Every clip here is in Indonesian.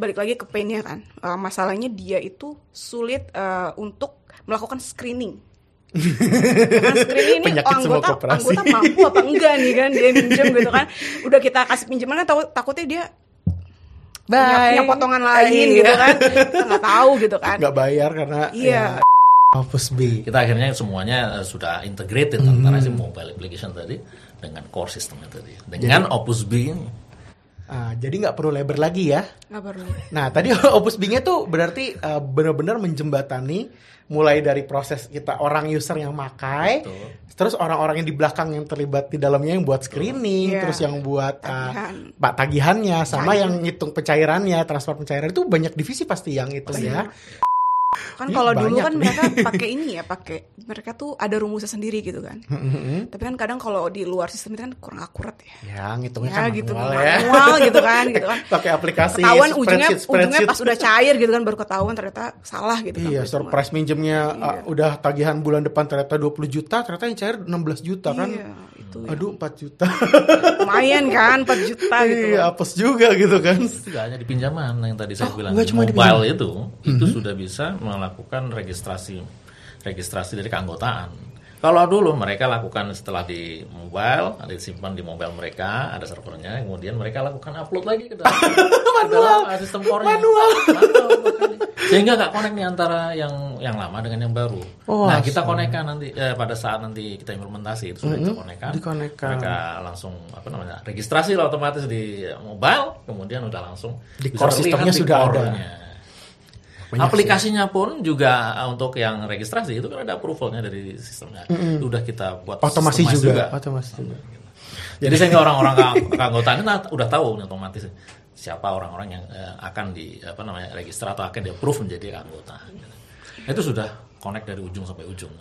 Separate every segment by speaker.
Speaker 1: balik lagi ke painnya kan. Uh, masalahnya dia itu sulit uh, untuk melakukan screening. Karena screening ini
Speaker 2: Penyakit
Speaker 1: oh, anggota anggota mampu apa enggak nih kan dia minjem gitu kan. Udah kita kasih pinjaman kan tahu- takutnya dia punya, punya potongan lain
Speaker 2: Iya.
Speaker 1: gitu kan. Kita nggak tahu gitu kan.
Speaker 2: nggak bayar karena
Speaker 1: Iya.
Speaker 2: ya, Opus B.
Speaker 3: Kita akhirnya semuanya eh, sudah integrated antara si mobile application tadi dengan core systemnya tadi. Dengan Opus B
Speaker 2: Ah, jadi nggak perlu lebar lagi ya.
Speaker 1: Nggak perlu.
Speaker 2: Nah, tadi Opus B-nya tuh berarti uh, benar-benar menjembatani mulai dari proses kita orang user yang makai,
Speaker 3: Betul.
Speaker 2: terus orang-orang yang di belakang yang terlibat di dalamnya yang buat screening,
Speaker 1: Iya.
Speaker 2: terus yang buat uh,
Speaker 1: Tagihan.
Speaker 2: pak tagihannya, sama
Speaker 1: Cair.
Speaker 2: yang ngitung pencairannya, transfer pencairan itu banyak divisi pasti yang itu ya.
Speaker 1: Kan
Speaker 2: Iya,
Speaker 1: kalau dulu kan
Speaker 2: nih.
Speaker 1: mereka pakai ini ya, pakai mereka tuh ada rumusnya sendiri gitu kan. Tapi kan kadang kalau di luar sistem itu kan kurang akurat ya.
Speaker 2: Ya, ngitungnya
Speaker 1: Ya
Speaker 2: kan
Speaker 1: gitu
Speaker 2: manual
Speaker 1: kan,
Speaker 2: ya.
Speaker 1: manual gitu kan, gitu kan.
Speaker 2: Pakai aplikasi
Speaker 1: Ketahuan ujungnya ujungnya pas udah cair gitu kan baru ketahuan ternyata salah gitu kan.
Speaker 2: Iya, surprise minjemnya
Speaker 1: Iya.
Speaker 2: uh, udah tagihan bulan depan ternyata 20 juta, ternyata yang cair 16 juta kan.
Speaker 1: Iya, itu ya.
Speaker 2: Aduh, 4 juta.
Speaker 1: lumayan kan 4 juta gitu.
Speaker 2: Iya,
Speaker 1: loh.
Speaker 2: apes juga gitu kan.
Speaker 3: Itu nggak hanya di pinjaman yang tadi saya
Speaker 2: Oh,
Speaker 3: bilang mobile itu itu sudah bisa melakukan registrasi registrasi dari keanggotaan. Kalau dulu mereka lakukan setelah di mobile, ada disimpan di mobile mereka, ada servernya, kemudian mereka lakukan upload lagi ke dalam, ke dalam uh, sistem core-nya.
Speaker 2: Manual.
Speaker 3: Manual. Sehingga nggak connect nih antara yang yang lama dengan yang baru.
Speaker 2: Oh,
Speaker 3: nah kita konekkan nanti eh, pada saat nanti kita implementasi itu sudah kita konekkan.
Speaker 2: dikonekkan.
Speaker 3: Mereka langsung apa namanya registrasi lah otomatis di mobile, kemudian udah langsung
Speaker 2: Di core sistemnya sudah ada. Banyak
Speaker 3: Aplikasinya pun juga uh, untuk yang registrasi itu kan ada approvalnya dari sistemnya. Itu udah kita buat
Speaker 2: Otomasi
Speaker 3: customize
Speaker 2: juga. Otomasi juga.
Speaker 3: Jadi sehingga orang-orang ke- keanggotaan itu udah tahu nih otomatis siapa orang-orang yang eh, akan di apa namanya register atau akan di approve menjadi anggota. Itu sudah connect dari ujung sampai ujung.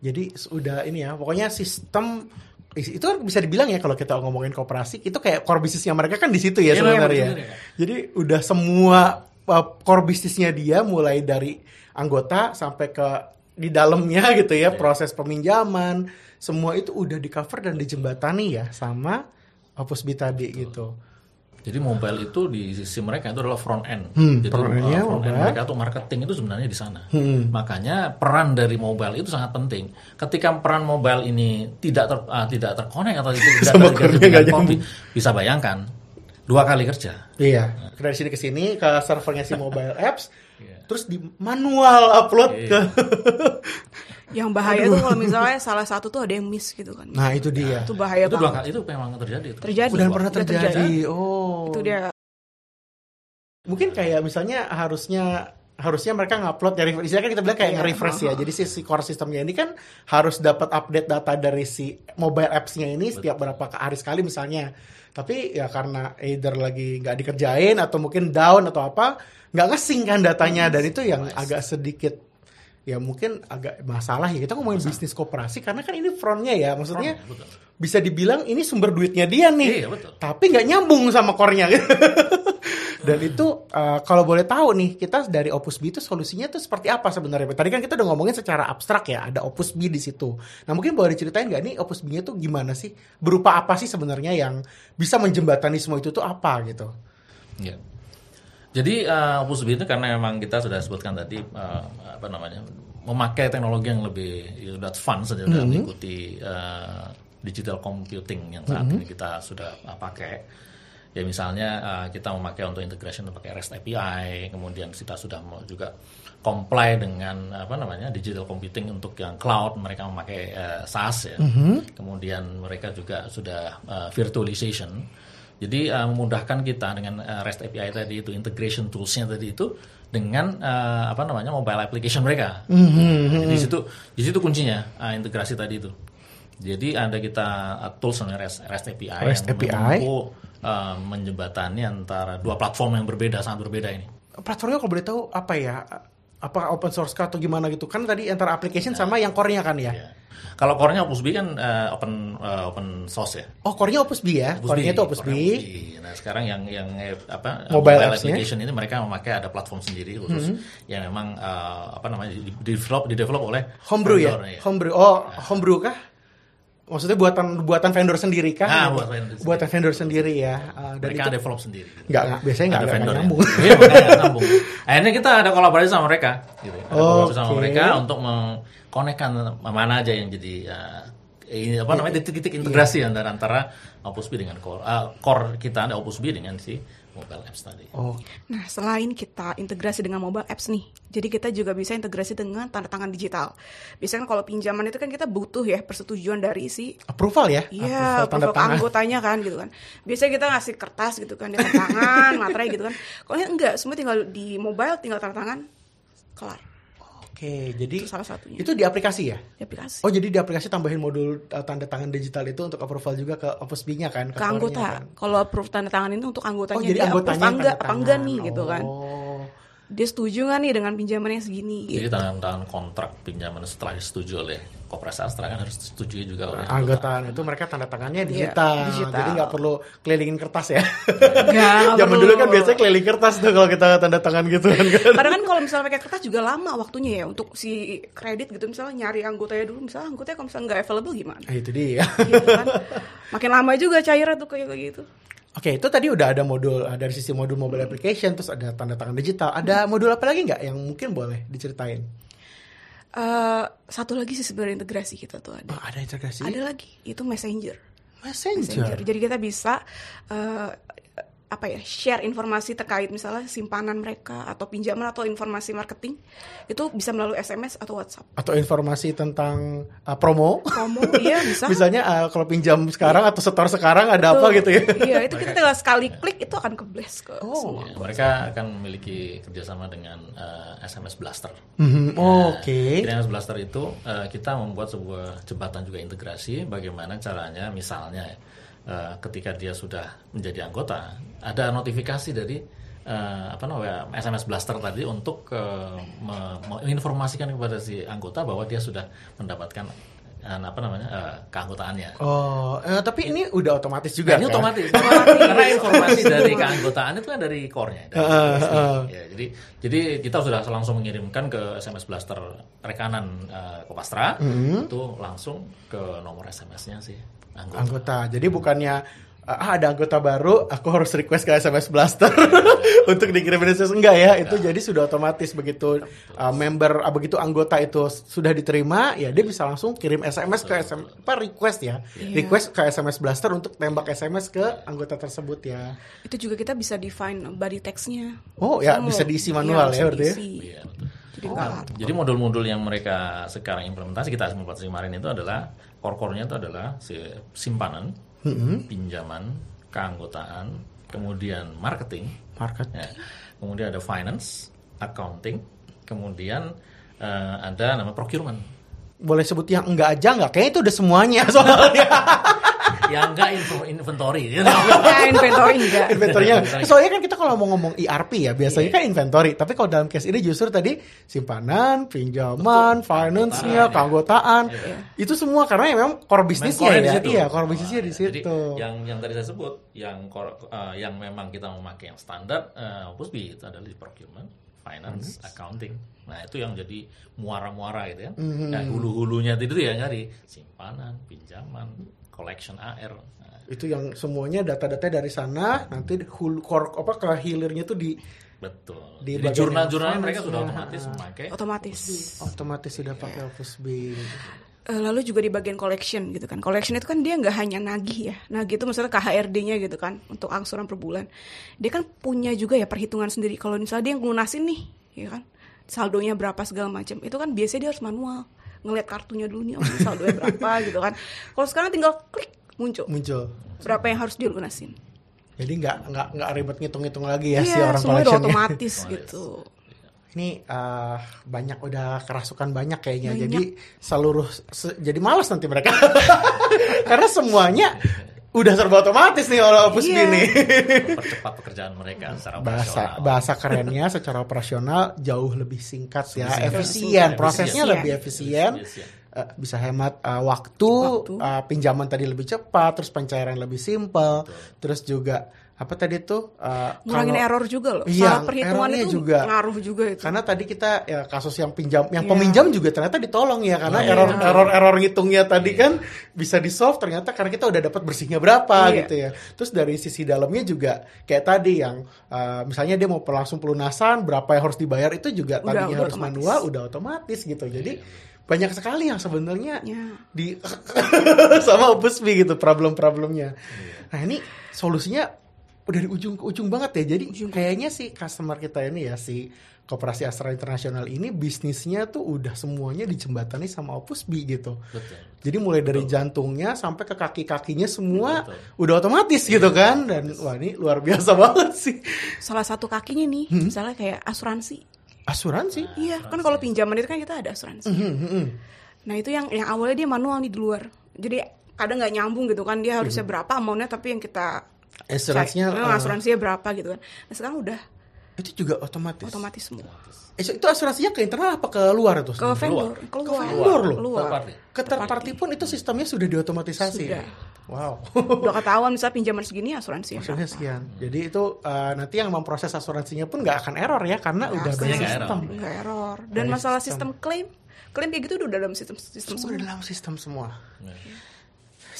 Speaker 2: Jadi sudah ini ya, pokoknya sistem itu kan bisa dibilang ya kalau kita ngomongin kooperasi itu kayak core bisnisnya mereka kan di situ ya
Speaker 3: Iya,
Speaker 2: sebenarnya.
Speaker 3: betul,
Speaker 2: ya.
Speaker 3: betul, ya.
Speaker 2: Jadi udah semua uh, core bisnisnya dia mulai dari anggota sampai ke di dalamnya gitu ya proses peminjaman semua itu udah di cover dan dijembatani ya sama Opus B gitu.
Speaker 3: Jadi mobile itu di sisi mereka itu adalah front end.
Speaker 2: Hmm,
Speaker 3: Jadi
Speaker 2: front
Speaker 3: uh, front end mereka tuh marketing itu sebenarnya di sana.
Speaker 2: Hmm.
Speaker 3: Makanya peran dari mobile itu sangat penting. Ketika peran mobile ini tidak ter, ah, tidak terkonek atau itu tidak dengan kopi,
Speaker 2: nyambung.
Speaker 3: bisa bayangkan dua kali kerja.
Speaker 2: Iya, dari sini ke sini ke servernya si mobile apps, terus di manual upload
Speaker 3: Iya.
Speaker 2: ke.
Speaker 1: Yang bahaya tuh kalau misalnya salah satu tuh ada yang miss gitu kan.
Speaker 2: Nah itu dia.
Speaker 1: itu bahaya
Speaker 3: itu dua
Speaker 1: banget.
Speaker 3: kali itu memang terjadi. itu.
Speaker 1: Terjadi.
Speaker 2: Udah pernah
Speaker 1: udah
Speaker 2: terjadi. Oh.
Speaker 1: Itu dia
Speaker 2: Mungkin kayak misalnya harusnya harusnya mereka ngupload ya istilahnya kan kita bilang kayak
Speaker 1: Iya.
Speaker 2: nge-refresh ya. Jadi si, si core sistemnya ini kan harus dapat update data dari si mobile apps-nya ini setiap berapa hari sekali misalnya. Tapi ya karena either lagi nggak dikerjain atau mungkin down atau apa, nggak ngesing kan datanya dan itu yang agak sedikit ya mungkin agak masalah ya kita ngomongin bisnis koperasi karena kan ini frontnya ya maksudnya
Speaker 3: betul.
Speaker 2: bisa dibilang ini sumber duitnya dia nih
Speaker 3: Iya, betul.
Speaker 2: tapi nggak nyambung sama core-nya dan itu uh, kalau boleh tahu nih kita dari Opus B itu solusinya tuh seperti apa sebenarnya? Tadi kan kita udah ngomongin secara abstrak ya ada Opus B di situ. Nah mungkin boleh diceritain nggak nih Opus B-nya tuh gimana sih? Berupa apa sih sebenarnya yang bisa menjembatani semua itu tuh apa gitu?
Speaker 3: Ya. Jadi uh, Opus B itu karena memang kita sudah sebutkan tadi uh, apa namanya memakai teknologi yang lebih ya, sudah advance saja dalam mengikuti uh, digital computing yang saat ini kita sudah uh, pakai. Ya misalnya uh, kita memakai untuk integration pakai REST API, kemudian kita sudah mau juga comply dengan apa namanya digital computing untuk yang cloud mereka memakai uh, SaaS ya. Kemudian mereka juga sudah uh, virtualization. Jadi uh, memudahkan kita dengan uh, REST API tadi itu integration toolsnya tadi itu dengan uh, apa namanya mobile application mereka. Jadi di situ di situ kuncinya uh, integrasi tadi itu. Jadi ada kita uh, tools namanya REST, REST API
Speaker 2: REST
Speaker 3: yang
Speaker 2: API.
Speaker 3: mampu uh, menjembatani antara dua platform yang berbeda sangat berbeda ini.
Speaker 2: platformnya kalau boleh tahu apa ya? Apa open source kah atau gimana gitu? Kan tadi antara application sama yang core-nya kan ya?
Speaker 3: Ya. Kalau core-nya Opus B kan uh, open uh, open source ya.
Speaker 2: oh core-nya Opus B ya? Core-nya itu Opus B.
Speaker 3: Nah, sekarang yang yang eh, apa
Speaker 2: Mobile
Speaker 3: mobile,
Speaker 2: apps-nya?
Speaker 3: application ini mereka memakai ada platform sendiri khusus yang memang eh, apa namanya di develop di develop oleh
Speaker 2: homebrew ya?
Speaker 3: vendor,
Speaker 2: homebrew. Oh homebrew kah Maksudnya buatan buatan vendor sendiri kan?
Speaker 3: Ah, buatan vendor sendiri.
Speaker 2: Buatan vendor sendiri ya. Uh, dan
Speaker 3: mereka
Speaker 2: itu
Speaker 3: develop sendiri.
Speaker 2: nggak nggak biasanya nggak
Speaker 3: ada
Speaker 2: nggak
Speaker 3: vendor
Speaker 2: nyambung.
Speaker 3: Iya, makanya nyambung. Akhirnya kita ada kolaborasi sama mereka, gitu. Ada kolaborasi sama mereka untuk mengkonekkan mana aja yang jadi uh, ini apa namanya titik-titik integrasi antara antara Opus B dengan core, uh, core kita ada Opus B dengan si mobile apps tadi.
Speaker 2: Oh,
Speaker 1: Nah, selain kita integrasi dengan mobile apps nih, jadi kita juga bisa integrasi dengan tanda tangan digital. Biasanya kan kalau pinjaman itu kan kita butuh ya persetujuan dari si
Speaker 2: approval ya?
Speaker 1: Iya,
Speaker 2: Approval tanda
Speaker 1: approval
Speaker 2: tangan.
Speaker 1: anggotanya kan gitu kan. Biasanya kita ngasih kertas gitu kan, dia tanda tangan, materai gitu kan. Kalau ini enggak, semua tinggal di mobile, tinggal tanda tangan, kelar.
Speaker 2: Oke, jadi
Speaker 1: Itu salah satunya.
Speaker 2: itu di aplikasi ya?
Speaker 1: Di aplikasi.
Speaker 2: Oh, jadi di aplikasi tambahin modul uh, tanda tangan digital itu untuk approval juga ke Opus B-nya kan?
Speaker 1: ke
Speaker 2: core-nya
Speaker 1: anggota.
Speaker 2: kan?
Speaker 1: Kalau approve tanda tangan itu untuk anggotanya
Speaker 2: Oh, jadi anggotanya yang
Speaker 1: enggak, apa enggak nih gitu kan. Dia setuju nggak nih dengan pinjaman yang segini gitu.
Speaker 3: Jadi tanda tangan kontrak pinjaman setelah disetujui oleh Koperasi Astra kan harus disetujui juga oleh
Speaker 2: Anggota itu mereka tanda tangannya
Speaker 1: Iya,
Speaker 2: digital,
Speaker 1: digital.
Speaker 2: jadi nggak perlu kelilingin kertas ya.
Speaker 1: Nggak
Speaker 2: Zaman
Speaker 1: perlu.
Speaker 2: dulu kan biasanya keliling kertas tuh kalau kita tanda tangan gitu kan.
Speaker 1: Karena kan kalau misalnya pakai kertas juga lama waktunya ya untuk si kredit gitu misalnya nyari anggotanya dulu misalnya anggotanya kalau misalnya nggak available gimana?
Speaker 2: Nah, itu dia.
Speaker 1: gitu kan. Makin lama juga cairnya tuh kayak gitu.
Speaker 2: Oke, itu tadi udah ada modul uh, dari sisi modul mobile application, terus ada tanda tangan digital. Ada modul apa lagi nggak yang mungkin boleh diceritain?
Speaker 1: Eh, satu lagi sih sebenarnya integrasi kita tuh ada.
Speaker 2: Oh, ada integrasi.
Speaker 1: Ada lagi itu messenger.
Speaker 2: Messenger.
Speaker 1: Messenger. Jadi kita bisa eh, apa ya share informasi terkait misalnya simpanan mereka atau pinjaman atau informasi marketing itu bisa melalui SMS atau WhatsApp.
Speaker 2: Atau informasi tentang uh, promo.
Speaker 1: Promo iya bisa.
Speaker 2: Misalnya uh, kalau pinjam sekarang atau setor sekarang ada
Speaker 1: Betul.
Speaker 2: apa gitu ya.
Speaker 1: Iya itu kita tinggal sekali klik itu akan ke blast ke
Speaker 2: Oh.
Speaker 1: semua.
Speaker 3: Ya, mereka akan memiliki kerjasama dengan eh, SMS Blaster.
Speaker 2: Mhm,
Speaker 3: Nah,
Speaker 2: Oke.
Speaker 3: Jadi SMS Blaster itu eh, kita membuat sebuah jembatan juga integrasi. Bagaimana caranya, misalnya eh, ketika dia sudah menjadi anggota, ada notifikasi dari eh, apa namanya SMS Blaster tadi untuk eh, me- menginformasikan kepada si anggota bahwa dia sudah mendapatkan apa namanya eh, keanggotaannya.
Speaker 2: Oh, eh, tapi ini udah otomatis juga
Speaker 3: Nah, ini
Speaker 2: kan?
Speaker 3: otomatis, karena informasi dari keanggotaan itu kan dari core-nya. dari USB.
Speaker 2: heeh.
Speaker 3: Ya, jadi jadi kita sudah langsung mengirimkan ke SMS Blaster rekanan uh, Kopastra
Speaker 2: Mm-hmm.
Speaker 3: itu langsung ke nomor SMS-nya sih anggota.
Speaker 2: anggota. Jadi bukannya ah ada anggota baru, aku harus request ke SMS Blaster untuk dikirimin SMS enggak ya? Itu jadi sudah otomatis begitu uh, member ah, begitu anggota itu sudah diterima, ya dia bisa langsung kirim SMS ke SMS apa request ya. Request ke SMS Blaster untuk tembak SMS ke anggota tersebut ya.
Speaker 1: Itu juga kita bisa define body text-nya.
Speaker 2: Oh, ya,
Speaker 1: Misalnya
Speaker 2: bisa diisi manual
Speaker 1: iya,
Speaker 2: ya,
Speaker 1: bisa
Speaker 2: berarti ya?
Speaker 1: diisi.
Speaker 3: Iya.
Speaker 1: Jadi
Speaker 3: Nah,
Speaker 1: harus.
Speaker 3: jadi modul-modul yang mereka sekarang implementasi kita implementasi kemarin itu adalah core-core-nya itu adalah si simpanan, pinjaman, keanggotaan, kemudian marketing,
Speaker 2: Market.
Speaker 3: Ya. Kemudian ada finance, accounting, kemudian eh, ada nama procurement.
Speaker 2: Boleh sebut yang enggak aja enggak? Kayaknya itu udah semuanya soalnya.
Speaker 3: Yang enggak info- inventory.
Speaker 1: Ya, inventory enggak.
Speaker 2: inventory-nya. Soalnya kan kita kalau mau ngomong ERP ya, biasanya kan inventory. Tapi kalau dalam case ini justru tadi simpanan, pinjaman, finance-nya, keanggotaan. Itu semua karena ya memang core bisnisnya
Speaker 3: di
Speaker 2: ya.
Speaker 3: situ.
Speaker 2: Iya, core bisnisnya di
Speaker 3: Nah, jadi
Speaker 2: situ.
Speaker 3: yang yang tadi saya sebut, yang core- eh, yang memang kita memakai yang standar, uh, Pusbi itu adalah di procurement, finance, accounting. Nah itu yang jadi muara-muara gitu kan.
Speaker 2: Mhm.
Speaker 3: Nah, hulu-hulunya itu ya dari simpanan, pinjaman, collection AR.
Speaker 2: Itu yang semuanya data-data dari sana nanti hulu core apa ke hilirnya tuh di
Speaker 3: betul.
Speaker 2: Di
Speaker 3: jadi jurnal-jurnal mereka sudah otomatis memakai.
Speaker 1: Otomatis.
Speaker 2: otomatis sudah pakai Opus B.
Speaker 1: Eh, lalu juga di bagian collection gitu kan. Collection itu kan dia nggak hanya nagih ya. Nagih itu misalnya KHRD-nya gitu kan untuk angsuran per bulan. Dia kan punya juga ya perhitungan sendiri. Kalau misalnya dia yang lunasin nih, ya kan. Saldonya berapa segala macam. Itu kan biasanya dia harus manual. Ngelihat kartunya dulu nih, oh saldonya berapa gitu kan. Kalau sekarang tinggal klik muncul
Speaker 2: Muncul.
Speaker 1: berapa yang harus dilunasin.
Speaker 2: Jadi nggak nggak nggak ribet ngitung-ngitung lagi ya si
Speaker 1: Iya,
Speaker 2: orang
Speaker 1: semua udah
Speaker 2: collection
Speaker 1: otomatis gitu.
Speaker 2: Ini eh, banyak udah kerasukan banyak kayaknya.
Speaker 1: Banyak.
Speaker 2: Jadi seluruh se- jadi malas nanti mereka. Karena semuanya udah serba otomatis nih oleh Opus B
Speaker 1: Iya.
Speaker 2: nih.
Speaker 3: Mempercepat pekerjaan mereka secara
Speaker 2: bahasa
Speaker 3: operasional.
Speaker 2: bahasa kerennya secara operasional jauh lebih singkat ya,
Speaker 3: singkat.
Speaker 2: efisien,
Speaker 3: Efisien.
Speaker 2: prosesnya
Speaker 1: Efisien.
Speaker 2: lebih efisien.
Speaker 3: Efisien.
Speaker 2: Eh, bisa hemat eh, waktu,
Speaker 1: Waktu.
Speaker 2: eh, pinjaman tadi lebih cepat, terus pencairan lebih simpel, terus juga apa tadi tuh uh,
Speaker 1: ngurangin
Speaker 2: kalau-
Speaker 1: error juga loh.
Speaker 2: Iya,
Speaker 1: Salah perhitungan itu
Speaker 2: juga.
Speaker 1: ngaruh juga itu.
Speaker 2: Karena tadi kita ya kasus yang pinjam, yang
Speaker 1: Iya.
Speaker 2: peminjam juga ternyata ditolong ya karena
Speaker 1: Iya.
Speaker 2: error error error ngitungnya tadi kan bisa di solve ternyata karena kita udah dapat bersihnya berapa
Speaker 1: Iya.
Speaker 2: gitu ya. Terus dari sisi dalamnya juga kayak tadi yang uh, misalnya dia mau langsung pelunasan berapa yang harus dibayar itu juga
Speaker 1: Udah-
Speaker 2: tadinya
Speaker 1: udah
Speaker 2: harus
Speaker 1: otomatis.
Speaker 2: manual udah otomatis gitu. Jadi banyak sekali yang sebenarnya
Speaker 1: Ya.
Speaker 2: di sama Opusbi gitu problem-problemnya. Nah ini solusinya udah di ujung ke ujung banget ya. Jadi kayaknya si customer kita ini ya si Koperasi Astra Internasional ini bisnisnya tuh udah semuanya dijembatani sama Opusbi gitu.
Speaker 3: Betul.
Speaker 2: Jadi mulai dari jantungnya sampai ke kaki-kakinya semua
Speaker 3: Betul.
Speaker 2: udah otomatis gitu kan dan wah ini luar biasa banget sih.
Speaker 1: Salah satu kakinya nih,
Speaker 2: Hmm.
Speaker 1: misalnya kayak asuransi.
Speaker 2: Asuransi.
Speaker 1: Iya, kan kalau pinjaman itu kan kita ada asuransi.
Speaker 2: Hmm, hmm, hmm.
Speaker 1: Nah itu yang yang awalnya dia manual nih di luar. Jadi kadang nggak nyambung gitu kan dia harusnya berapa amountnya tapi yang kita
Speaker 2: Hmm. Asuransinya
Speaker 1: Saya-
Speaker 2: eh,
Speaker 1: asuransinya berapa gitu kan. Nah sekarang udah
Speaker 2: itu juga otomatis.
Speaker 1: otomatis semua.
Speaker 2: Eh, itu asuransinya ke internal apa ke luar itu?
Speaker 1: Ke vendor,
Speaker 2: Ke
Speaker 1: keluar.
Speaker 2: vendor loh.
Speaker 1: Keluar.
Speaker 3: Third party.
Speaker 2: Ke third party pun itu sistemnya sudah diotomatisasi.
Speaker 1: Sudah.
Speaker 2: Wow.
Speaker 1: Udah ketahuan misalnya pinjaman segini asuransi.
Speaker 2: Maksudnya sekian. Jadi itu uh, nanti yang memproses asuransinya pun nggak akan error ya karena udah
Speaker 3: Pastinya
Speaker 2: banyak sistem.
Speaker 1: Nggak error. Dan masalah
Speaker 2: sistem.
Speaker 1: sistem klaim, klaim kayak gitu udah dalam sistem sistem
Speaker 2: Semua
Speaker 1: semua.
Speaker 2: dalam sistem semua.
Speaker 3: Iya.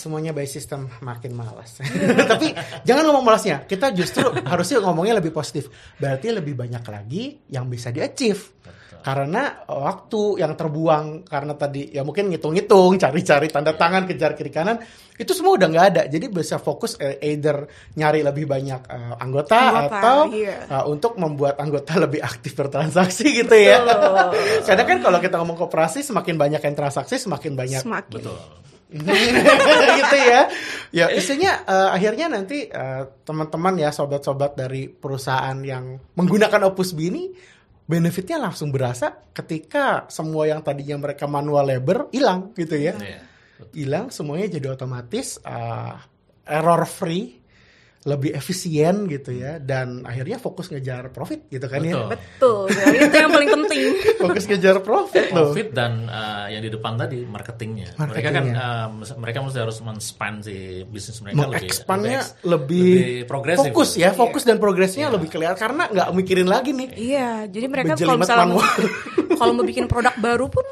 Speaker 2: Semuanya by sistem makin malas. Tapi jangan ngomong malasnya. Kita justru harusnya ngomongnya lebih positif. Berarti lebih banyak lagi yang bisa di-achieve. Karena waktu yang terbuang karena tadi ya mungkin ngitung-ngitung, cari-cari tanda tangan, kejar kiri kanan, itu semua udah nggak ada. Jadi bisa fokus eh, either nyari lebih banyak eh, anggota,
Speaker 1: Anggota,
Speaker 2: atau
Speaker 1: iya.
Speaker 2: eh, untuk membuat anggota lebih aktif bertransaksi gitu ya. Karena kan kalau kita ngomong koperasi semakin banyak yang transaksi semakin banyak
Speaker 1: Semakin.
Speaker 3: Betul.
Speaker 2: gitu ya. Ya isinya eh, akhirnya nanti eh, teman-teman ya sobat-sobat dari perusahaan yang menggunakan Opus B ini benefitnya langsung berasa ketika semua yang tadinya mereka manual labor hilang gitu ya.
Speaker 3: Iya.
Speaker 2: Hilang semuanya jadi otomatis eh, error free lebih efisien gitu ya dan akhirnya fokus ngejar profit gitu kan ya.
Speaker 3: Betul.
Speaker 1: Betul. Jadi itu yang paling penting.
Speaker 2: Fokus ngejar profit loh.
Speaker 3: Profit dan uh, yang di depan tadi marketingnya. Mereka kan
Speaker 2: Marketingnya.
Speaker 3: uh, mereka mesti harus men-span si bisnis mereka lebih eks-
Speaker 2: lebih,
Speaker 3: progresif.
Speaker 2: fokus ya, fokus dan progresnya lebih kelihatan karena nggak mikirin lagi nih.
Speaker 1: Iya, jadi mereka kalau misalnya mau, kalau mau bikin produk baru pun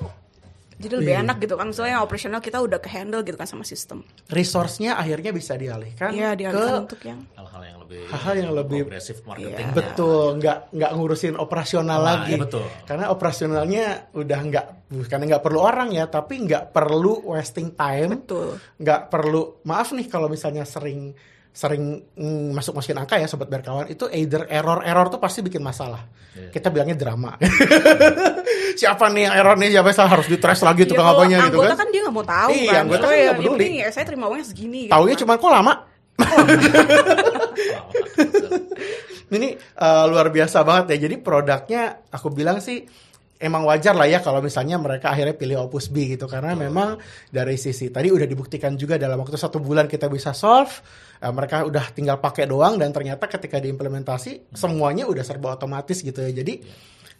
Speaker 1: jadi lebih
Speaker 2: Iya.
Speaker 1: enak gitu kan. Misalnya yang operasional kita udah ke handle gitu kan sama sistem.
Speaker 2: Resource-nya akhirnya bisa dialihkan
Speaker 1: Iya, dialihkan
Speaker 2: ke
Speaker 1: untuk yang
Speaker 3: hal-hal yang lebih
Speaker 2: Hal-hal yang lebih-
Speaker 3: progresif marketing.
Speaker 1: Iya.
Speaker 2: betul nggak nggak ngurusin operasional
Speaker 3: Nah,
Speaker 2: lagi
Speaker 3: iya betul.
Speaker 2: karena operasionalnya udah nggak bukan nggak perlu orang ya tapi nggak perlu wasting time
Speaker 1: betul.
Speaker 2: nggak perlu maaf nih kalau misalnya sering sering mm, masuk masukin angka ya sobat berkawan itu either error error tuh pasti bikin masalah
Speaker 3: Iya.
Speaker 2: kita bilangnya drama siapa nih yang error nih siapa yang salah harus di trace lagi
Speaker 1: Iya,
Speaker 2: tukang
Speaker 1: kalau
Speaker 2: apanya gitu
Speaker 1: anggota
Speaker 2: kan,
Speaker 1: kan dia nggak mau tahu
Speaker 2: Iya,
Speaker 1: kan.
Speaker 2: anggota kan
Speaker 1: ya,
Speaker 2: nggak
Speaker 1: yang
Speaker 2: peduli.
Speaker 1: ya saya terima uangnya segini. gitu
Speaker 2: taunya
Speaker 1: kan.
Speaker 2: cuma kok lama ini eh, luar biasa banget ya jadi produknya aku bilang sih emang wajar lah ya kalau misalnya mereka akhirnya pilih Opus B gitu karena memang dari sisi tadi udah dibuktikan juga dalam waktu satu bulan kita bisa solve eh, mereka udah tinggal pakai doang dan ternyata ketika diimplementasi semuanya udah serba otomatis gitu ya jadi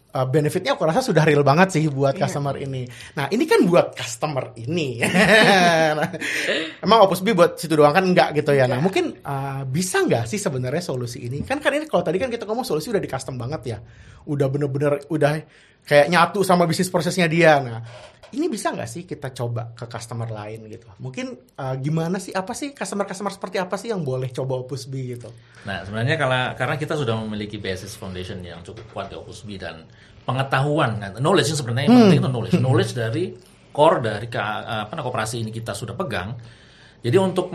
Speaker 2: eh, benefitnya aku rasa sudah real banget sih buat
Speaker 1: Iya.
Speaker 2: customer ini. Nah ini kan buat customer ini. Nah, emang Opus B buat situ doang kan enggak gitu ya. Nah mungkin eh, bisa nggak sih sebenarnya solusi ini? Kan kan ini kalau tadi kan kita ngomong solusi udah di custom banget ya. Udah bener-bener udah kayak nyatu sama bisnis prosesnya dia. Nah ini bisa nggak sih kita coba ke customer lain gitu? Mungkin eh, gimana sih? Apa sih customer-customer seperti apa sih yang boleh coba Opus B gitu?
Speaker 3: Nah, sebenarnya karena karena kita sudah memiliki basis foundation yang cukup kuat di Opus B dan pengetahuan, nah, knowledge yang sebenarnya yang penting itu knowledge, knowledge dari core dari ke, apa namanya, kooperasi ini kita sudah pegang. Jadi untuk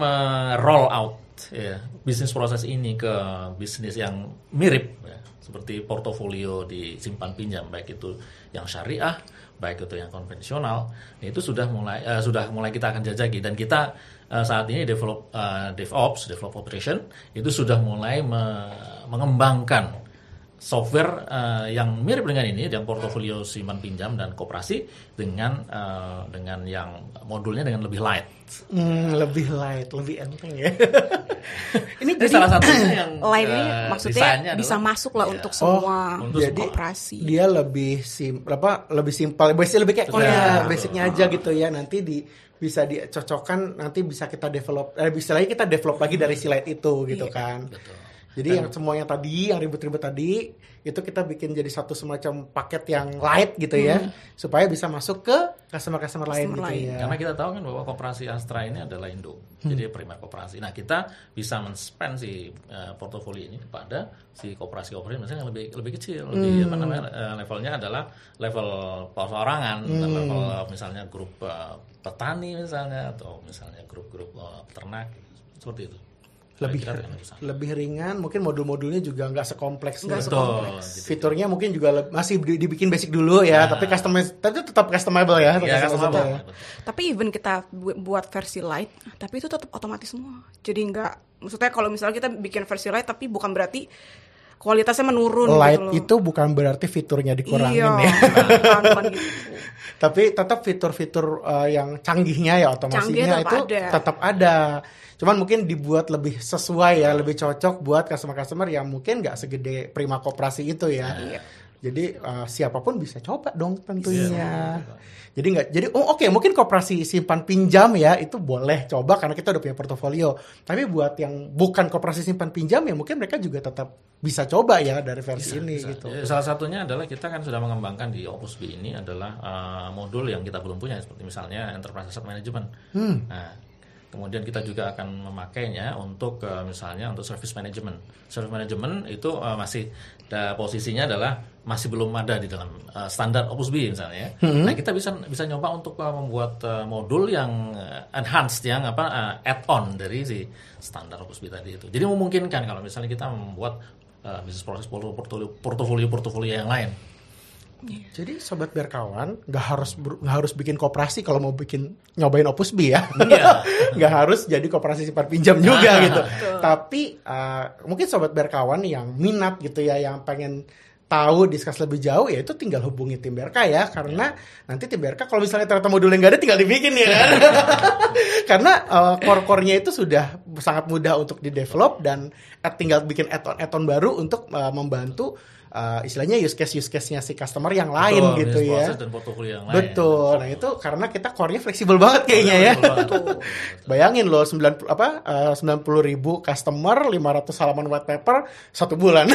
Speaker 3: roll out ya, bisnis proses ini ke bisnis yang mirip ya, seperti portofolio di simpan pinjam baik itu yang syariah, baik itu yang konvensional, nah, itu sudah mulai eh, sudah mulai kita akan jajaki. Dan kita eh, saat ini develop eh, DevOps, develop operation itu sudah mulai me- mengembangkan software eh, yang mirip dengan ini, yang portofolio simpan pinjam dan koperasi dengan eh, dengan yang modulnya dengan lebih light.
Speaker 2: Hmm, lebih light, lebih enteng ya. ini
Speaker 3: Ini
Speaker 2: jadi
Speaker 3: salah satunya yang
Speaker 1: Lain ini
Speaker 3: eh,
Speaker 1: maksudnya bisa
Speaker 3: adalah-
Speaker 1: masuk lah
Speaker 3: Iya.
Speaker 1: untuk semua
Speaker 3: Untuk
Speaker 2: jadi
Speaker 1: operasi.
Speaker 2: dia lebih sim apa lebih simpel basic lebih kayak oh ya basicnya aja gitu ya nanti di bisa dicocokkan nanti bisa kita develop eh bisa lagi kita develop lagi dari si light itu gitu
Speaker 1: Iya.
Speaker 2: kan
Speaker 3: Betul.
Speaker 2: Jadi yang semuanya tadi, yang ribet-ribet tadi, itu kita bikin jadi satu semacam paket yang light gitu ya, supaya bisa masuk ke customer-customer lain
Speaker 1: Customer
Speaker 2: gitu
Speaker 1: lain.
Speaker 2: ya.
Speaker 3: Karena kita tahu kan bahwa koperasi Astra ini adalah Indo, jadi primer koperasi. Nah kita bisa men-spend si eh, portofolio ini kepada si koperasi-koperasi misalnya yang lebih lebih kecil, lebih apa namanya eh, levelnya adalah level perorangan, level misalnya grup eh, petani misalnya atau misalnya grup-grup eh, peternak seperti itu.
Speaker 2: Lebih lebih ringan, mungkin modul-modulnya juga nggak sekompleks.
Speaker 1: Nggak
Speaker 2: gitu.
Speaker 3: Betul.
Speaker 2: Fiturnya mungkin juga le- masih di- dibikin basic dulu ya, tapi customize, tapi tetap customizable ya.
Speaker 3: Iya, kan
Speaker 2: customizable
Speaker 3: sama.
Speaker 2: ya.
Speaker 1: Tapi even kita bu- buat versi light, tapi itu tetap otomatis semua. Jadi nggak, maksudnya kalau misalnya kita bikin versi light, tapi bukan berarti kualitasnya menurun
Speaker 2: Light
Speaker 1: gitu loh.
Speaker 2: itu bukan berarti fiturnya dikurangin
Speaker 1: iya,
Speaker 2: ya.
Speaker 1: bukan, bukan gitu.
Speaker 2: Tapi tetap fitur-fitur uh, yang canggihnya ya otomasinya
Speaker 1: Canggih tetap
Speaker 2: itu
Speaker 1: ada.
Speaker 2: tetap ada. Cuman mungkin dibuat lebih sesuai ya, lebih cocok buat customer-customer yang mungkin nggak segede Prima Koperasi itu ya.
Speaker 1: Iya.
Speaker 2: Jadi uh, siapa pun bisa coba dong
Speaker 3: Iya,
Speaker 2: tentunya. Jadi nggak, jadi oh oke mungkin koperasi simpan pinjam ya itu boleh coba karena kita udah punya portofolio. Tapi buat yang bukan koperasi simpan pinjam ya mungkin mereka juga tetap bisa coba ya dari versi ini
Speaker 3: Bisa.
Speaker 2: gitu.
Speaker 3: Ya, salah satunya adalah kita kan sudah mengembangkan di Opus B ini adalah uh, modul yang kita belum punya seperti misalnya Enterprise Asset Management.
Speaker 2: Hmm.
Speaker 3: Nah, kemudian kita juga akan memakainya untuk uh, misalnya untuk service management. Service management itu uh, masih da, posisinya adalah masih belum ada di dalam uh, standar Opus B misalnya. ya.
Speaker 2: Hmm.
Speaker 3: Nah, kita bisa bisa nyoba untuk uh, membuat uh, modul yang uh, enhanced yang apa uh, add-on dari si standar Opus B tadi itu. Jadi memungkinkan kalau misalnya kita membuat uh, bisnis proses portofolio portofolio portofolio yang lain.
Speaker 2: Jadi sobat berkawan nggak harus nggak harus bikin koperasi kalau mau bikin nyobain Opus B ya.
Speaker 3: Iya.
Speaker 2: nggak harus jadi koperasi simpan pinjam juga gitu. Tapi uh, mungkin sobat berkawan yang minat gitu ya, yang pengen tahu diskus lebih jauh ya itu tinggal hubungi tim BRK ya karena nanti tim BRK kalau misalnya ternyata modulnya nggak ada tinggal dibikin ya kan karena uh, core-core-nya itu sudah sangat mudah untuk di develop dan eh, tinggal bikin add-on add-on baru untuk uh, membantu uh, istilahnya use case use case-nya si customer yang lain
Speaker 3: Betul,
Speaker 2: gitu ya
Speaker 3: proses dan portofolio yang lain.
Speaker 2: Betul. Nah, itu karena kita core-nya fleksibel banget kayaknya ya.
Speaker 3: Betul.
Speaker 2: Bayangin loh 90 apa eh, 90 ribu customer 500 halaman white paper satu bulan.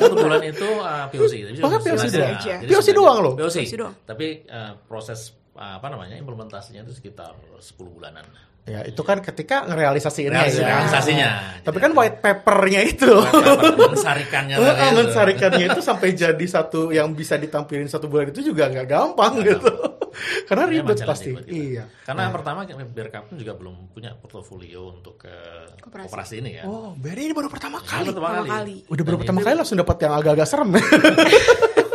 Speaker 3: Satu bulan itu uh, POC. Tapi
Speaker 2: POC
Speaker 3: sebenarnya-
Speaker 2: doang.
Speaker 3: jadi
Speaker 2: POC doang loh.
Speaker 3: POC.
Speaker 1: POC doang.
Speaker 3: Tapi uh, proses uh, apa namanya implementasinya itu sekitar 10 bulanan.
Speaker 2: Ya, itu kan ketika ngerealisasiinnya
Speaker 3: Realisasi-
Speaker 2: ya.
Speaker 3: realisasinya.
Speaker 2: Tapi kan white papernya itu.
Speaker 3: Mensarikannya
Speaker 2: mensarikannya itu sampai jadi satu yang bisa ditampilin satu bulan itu juga nggak gampang gitu. Karena
Speaker 3: Ini
Speaker 2: ribet pasti.
Speaker 3: ribet gitu.
Speaker 2: Iya.
Speaker 3: Karena pertama BRK pun juga belum punya portofolio untuk ke
Speaker 1: Koperasi.
Speaker 3: koperasi ini ya.
Speaker 2: Oh, Beri ini baru pertama
Speaker 3: Ini
Speaker 2: kali.
Speaker 3: pertama
Speaker 1: Pertama
Speaker 3: kali.
Speaker 1: kali.
Speaker 2: Udah baru
Speaker 3: Dan
Speaker 2: pertama
Speaker 3: itu-
Speaker 2: kali langsung dapat yang agak-agak serem.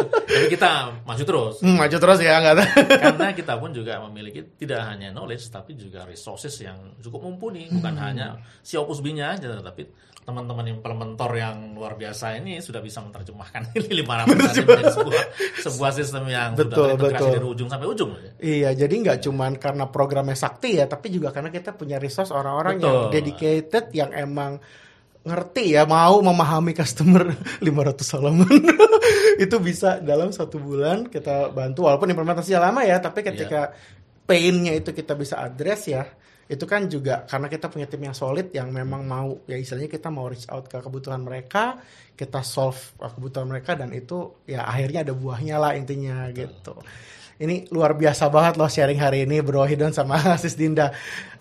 Speaker 3: Tapi kita maju terus.
Speaker 2: Hmm, maju terus ya nggak tahu.
Speaker 3: Karena kita pun juga memiliki tidak hanya knowledge tapi juga resources yang cukup mumpuni, bukan
Speaker 2: Hmm.
Speaker 3: hanya si Opus B-nya aja tapi teman-teman implementer yang luar biasa ini sudah bisa menerjemahkan 500 tadi menjadi sebuah sebuah sistem yang
Speaker 2: Betul,
Speaker 3: sudah terintegrasi
Speaker 2: betul.
Speaker 3: dari ujung sampai ujung.
Speaker 2: Iya, jadi nggak cuman karena programnya sakti ya, tapi juga karena kita punya resource orang-orang yang dedicated, yang emang ngerti ya, mau memahami customer 500 halaman. itu bisa dalam satu bulan kita bantu, walaupun implementasinya lama ya, tapi ketika pain-nya itu kita bisa address ya, itu kan juga karena kita punya tim yang solid yang memang mau ya istilahnya kita mau reach out ke kebutuhan mereka, kita solve uh, kebutuhan mereka dan itu ya akhirnya ada buahnya lah intinya gitu. Ini luar biasa banget loh sharing hari ini Bro Hidon sama Sis Dinda.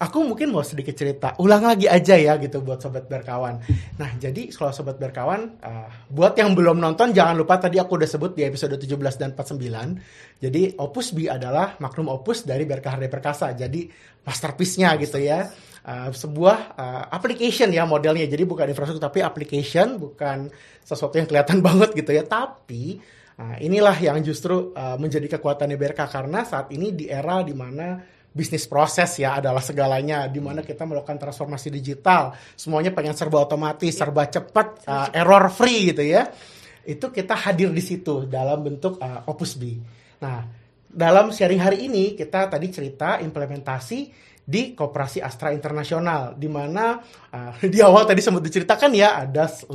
Speaker 2: Aku mungkin mau sedikit cerita, ulang lagi aja ya gitu buat sobat berkawan. Nah, jadi kalau sobat berkawan, uh, buat yang belum nonton jangan lupa tadi aku udah sebut di episode 17 dan 49. Jadi Opus B adalah maklum opus dari BRK Harde Perkasa. Jadi masterpiece-nya gitu ya. Uh, sebuah uh, application ya modelnya. Jadi bukan infrastruktur tapi application, bukan sesuatu yang kelihatan banget gitu ya. Tapi Nah, inilah yang justru uh, menjadi kekuatan BRK karena saat ini di era di mana bisnis proses ya adalah segalanya di mana kita melakukan transformasi digital, semuanya pengen serba otomatis, serba cepat, uh, error free gitu ya. Itu kita hadir di situ dalam bentuk uh, Opus B. Nah, dalam sharing hari ini kita tadi cerita implementasi di Koperasi Astra Internasional di mana uh, di awal tadi sempat diceritakan ya ada 500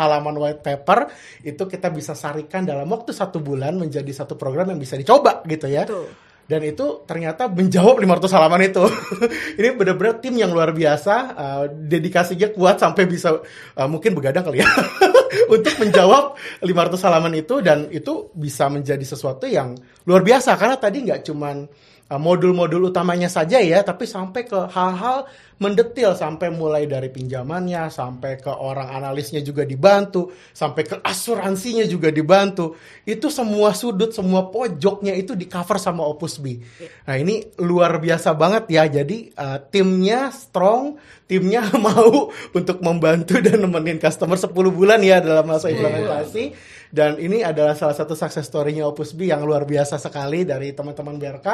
Speaker 2: halaman white paper itu kita bisa sarikan dalam waktu satu bulan menjadi satu program yang bisa dicoba gitu ya
Speaker 1: Betul.
Speaker 2: dan itu ternyata menjawab 500 halaman itu. ini benar-benar tim yang luar biasa, uh, dedikasinya kuat sampai bisa uh, mungkin begadang kali ya untuk menjawab 500 halaman itu dan itu bisa menjadi sesuatu yang luar biasa karena tadi nggak cuman modul-modul utamanya saja ya, tapi sampai ke hal-hal mendetil sampai mulai dari pinjamannya, sampai ke orang analisnya juga dibantu, sampai ke asuransinya juga dibantu. Itu semua sudut, semua pojoknya itu di cover sama Opus B. Nah ini luar biasa banget ya. Jadi uh, timnya strong, timnya mau untuk membantu dan nemenin customer 10 bulan ya dalam masa implementasi. Dan ini adalah salah satu success story-nya Opus B yang luar biasa sekali dari teman-teman BRK.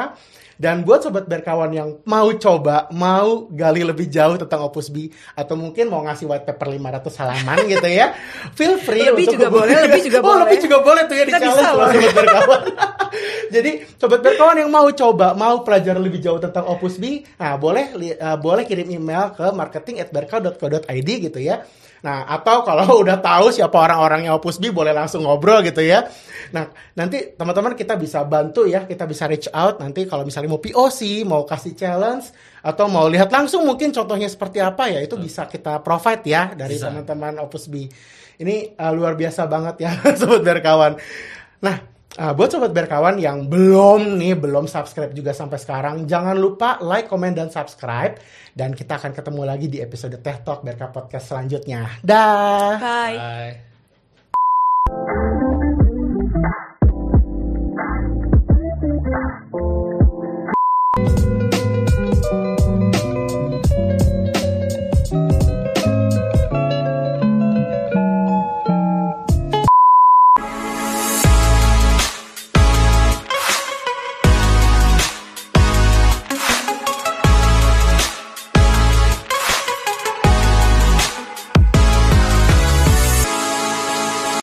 Speaker 2: Dan buat sobat berkawan yang mau coba, mau gali lebih jauh tentang Opus B atau mungkin mau ngasih white paper 500 halaman gitu ya, feel free
Speaker 1: Lebih
Speaker 2: untuk
Speaker 1: juga
Speaker 2: hubungi-
Speaker 1: boleh, lebih juga
Speaker 2: oh,
Speaker 1: boleh.
Speaker 2: lebih juga boleh tuh ya di
Speaker 1: Kita bisa
Speaker 2: challenge loh. sobat berkawan. Jadi sobat berkawan yang mau coba, mau pelajari lebih jauh tentang Opus B, nah boleh uh, boleh kirim email ke marketing@berkau.co.id gitu ya. Nah, atau kalau udah tahu siapa orang-orangnya Opus B, boleh langsung ngobrol gitu ya. Nah, nanti teman-teman kita bisa bantu ya, kita bisa reach out nanti kalau misalnya mau POC, mau kasih challenge, atau mau lihat langsung mungkin contohnya seperti apa ya, itu bisa kita provide ya dari teman-teman Opus B. Ini uh, luar biasa banget ya, sobat berkawan. Nah, Uh, buat sobat berkawan yang belum nih belum subscribe juga sampai sekarang, jangan lupa like, komen dan subscribe dan kita akan ketemu lagi di episode Teh Talk Berka Podcast selanjutnya. Dah.
Speaker 1: Bye.
Speaker 3: Bye.